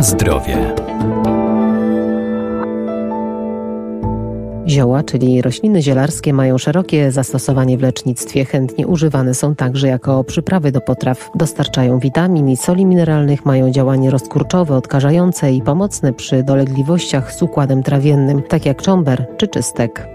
Zdrowie. Zioła, czyli rośliny zielarskie, mają szerokie zastosowanie w lecznictwie. Chętnie używane są także jako przyprawy do potraw. Dostarczają witamin i soli mineralnych, mają działanie rozkurczowe, odkażające i pomocne przy dolegliwościach z układem trawiennym, tak jak czomber czy czystek.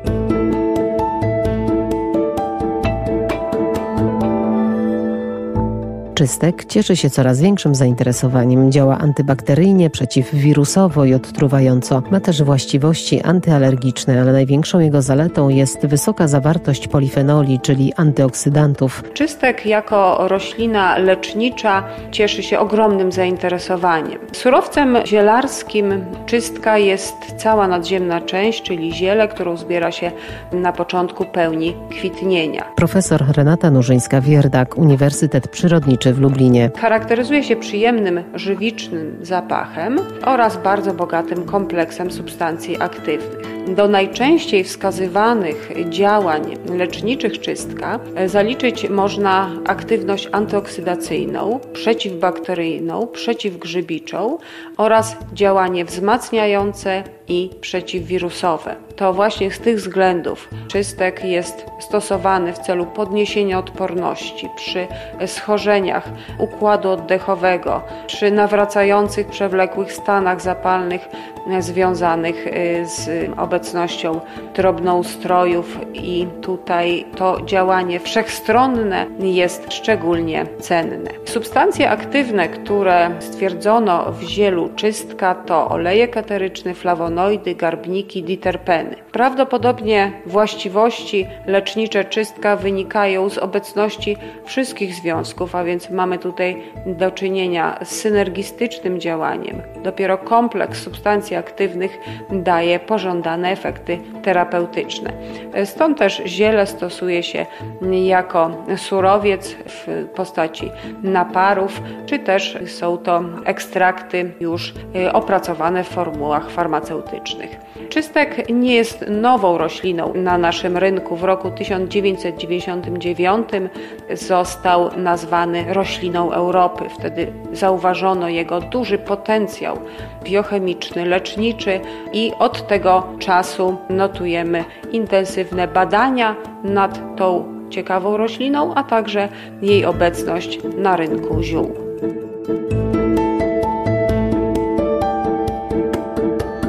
Czystek cieszy się coraz większym zainteresowaniem. Działa antybakteryjnie, przeciwwirusowo i odtruwająco. Ma też właściwości antyalergiczne, ale największą jego zaletą jest wysoka zawartość polifenoli, czyli antyoksydantów. Czystek jako roślina lecznicza cieszy się ogromnym zainteresowaniem. Surowcem zielarskim czystka jest cała nadziemna część, czyli ziele, którą zbiera się na początku pełni kwitnienia. Profesor Renata Nurzyńska-Wierdak, Uniwersytet Przyrodniczy w Lublinie. Charakteryzuje się przyjemnym, żywicznym zapachem oraz bardzo bogatym kompleksem substancji aktywnych. Do najczęściej wskazywanych działań leczniczych czystka zaliczyć można aktywność antyoksydacyjną, przeciwbakteryjną, przeciwgrzybiczą oraz działanie wzmacniające i przeciwwirusowe. To właśnie z tych względów czystek jest stosowany w celu podniesienia odporności przy schorzeniach układu oddechowego, przy nawracających przewlekłych stanach zapalnych związanych y, z obecnością drobnoustrojów i tutaj to działanie wszechstronne jest szczególnie cenne. Substancje aktywne, które stwierdzono w zielu czystka to olejek eteryczny, flawonoidy, garbniki, diterpeny. Prawdopodobnie właściwości lecznicze czystka wynikają z obecności wszystkich związków, a więc mamy tutaj do czynienia z synergistycznym działaniem. Dopiero kompleks substancji aktywnych daje pożądane efekty terapeutyczne. Stąd też ziele stosuje się jako surowiec w postaci naparów, czy też są to ekstrakty już y, opracowane w formułach farmaceutycznych. Czystek nie jest nową rośliną na naszym rynku. W roku 1999 został nazwany rośliną Europy. Wtedy zauważono jego duży potencjał biochemiczny, leczniczy i od tego czasu notujemy intensywne badania nad tą ciekawą rośliną, a także jej obecność na rynku ziół.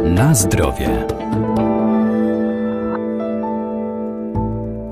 Na zdrowie.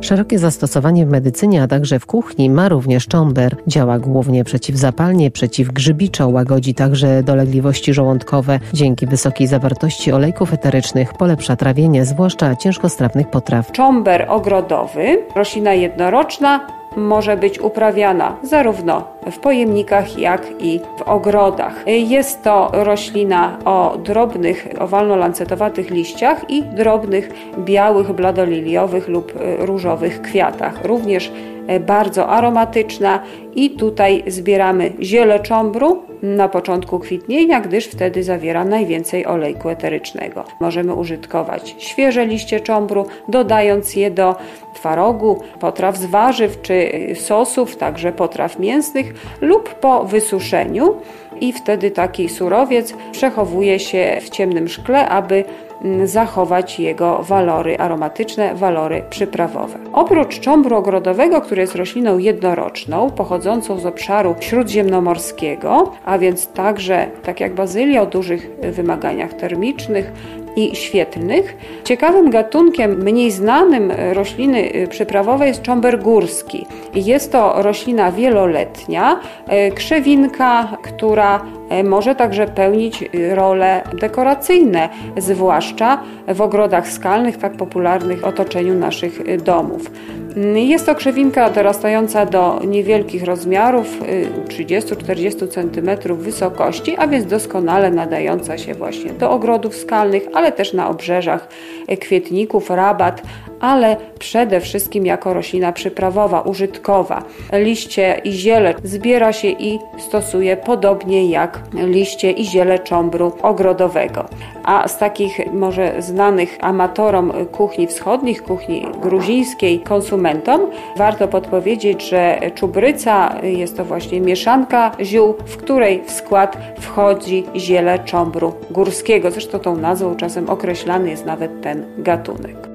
Szerokie zastosowanie w medycynie, a także w kuchni ma również czomber. Działa głównie przeciwzapalnie, przeciwgrzybiczo, łagodzi także dolegliwości żołądkowe. Dzięki wysokiej zawartości olejków eterycznych polepsza trawienie, zwłaszcza ciężkostrawnych potraw. Czomber ogrodowy, roślina jednoroczna, może być uprawiana zarówno w pojemnikach, jak i w ogrodach. Jest to roślina o drobnych, owalno-lancetowatych liściach i drobnych, białych, bladoliliowych lub różowych kwiatach. Również bardzo aromatyczna i tutaj zbieramy ziele czombru na początku kwitnienia, gdyż wtedy zawiera najwięcej olejku eterycznego. Możemy użytkować świeże liście czombru, dodając je do twarogu, potraw z warzyw czy sosów, także potraw mięsnych lub po wysuszeniu i wtedy taki surowiec przechowuje się w ciemnym szkle, aby zachować jego walory aromatyczne, walory przyprawowe. Oprócz cząbru ogrodowego, który jest rośliną jednoroczną, pochodzącą z obszaru śródziemnomorskiego, a więc także, tak jak bazylia, o dużych wymaganiach termicznych, i świetlnych. Ciekawym gatunkiem, mniej znanym rośliny przyprawowej jest cząber górski. Jest to roślina wieloletnia, e, krzewinka, która może także pełnić role dekoracyjne, zwłaszcza w ogrodach skalnych, tak popularnych w otoczeniu naszych domów. Jest to krzewinka dorastająca do niewielkich rozmiarów, 30-40 cm wysokości, a więc doskonale nadająca się właśnie do ogrodów skalnych, ale też na obrzeżach kwietników, rabat, ale przede wszystkim jako roślina przyprawowa, użytkowa. Liście i ziele zbiera się i stosuje podobnie jak liście i ziele cząbru ogrodowego. A z takich może znanych amatorom kuchni wschodnich, kuchni gruzińskiej, konsumentom, warto podpowiedzieć, że czubryca jest to właśnie mieszanka ziół, w której w skład wchodzi ziele cząbru górskiego. Zresztą tą nazwą czasem określany jest nawet ten gatunek.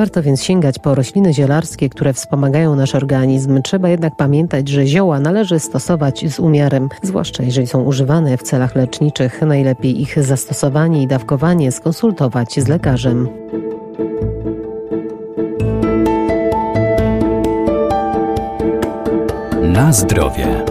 Warto więc sięgać po rośliny zielarskie, które wspomagają nasz organizm. Trzeba jednak pamiętać, że zioła należy stosować z umiarem, zwłaszcza jeżeli są używane w celach leczniczych. Najlepiej ich zastosowanie i dawkowanie skonsultować z lekarzem. Na zdrowie.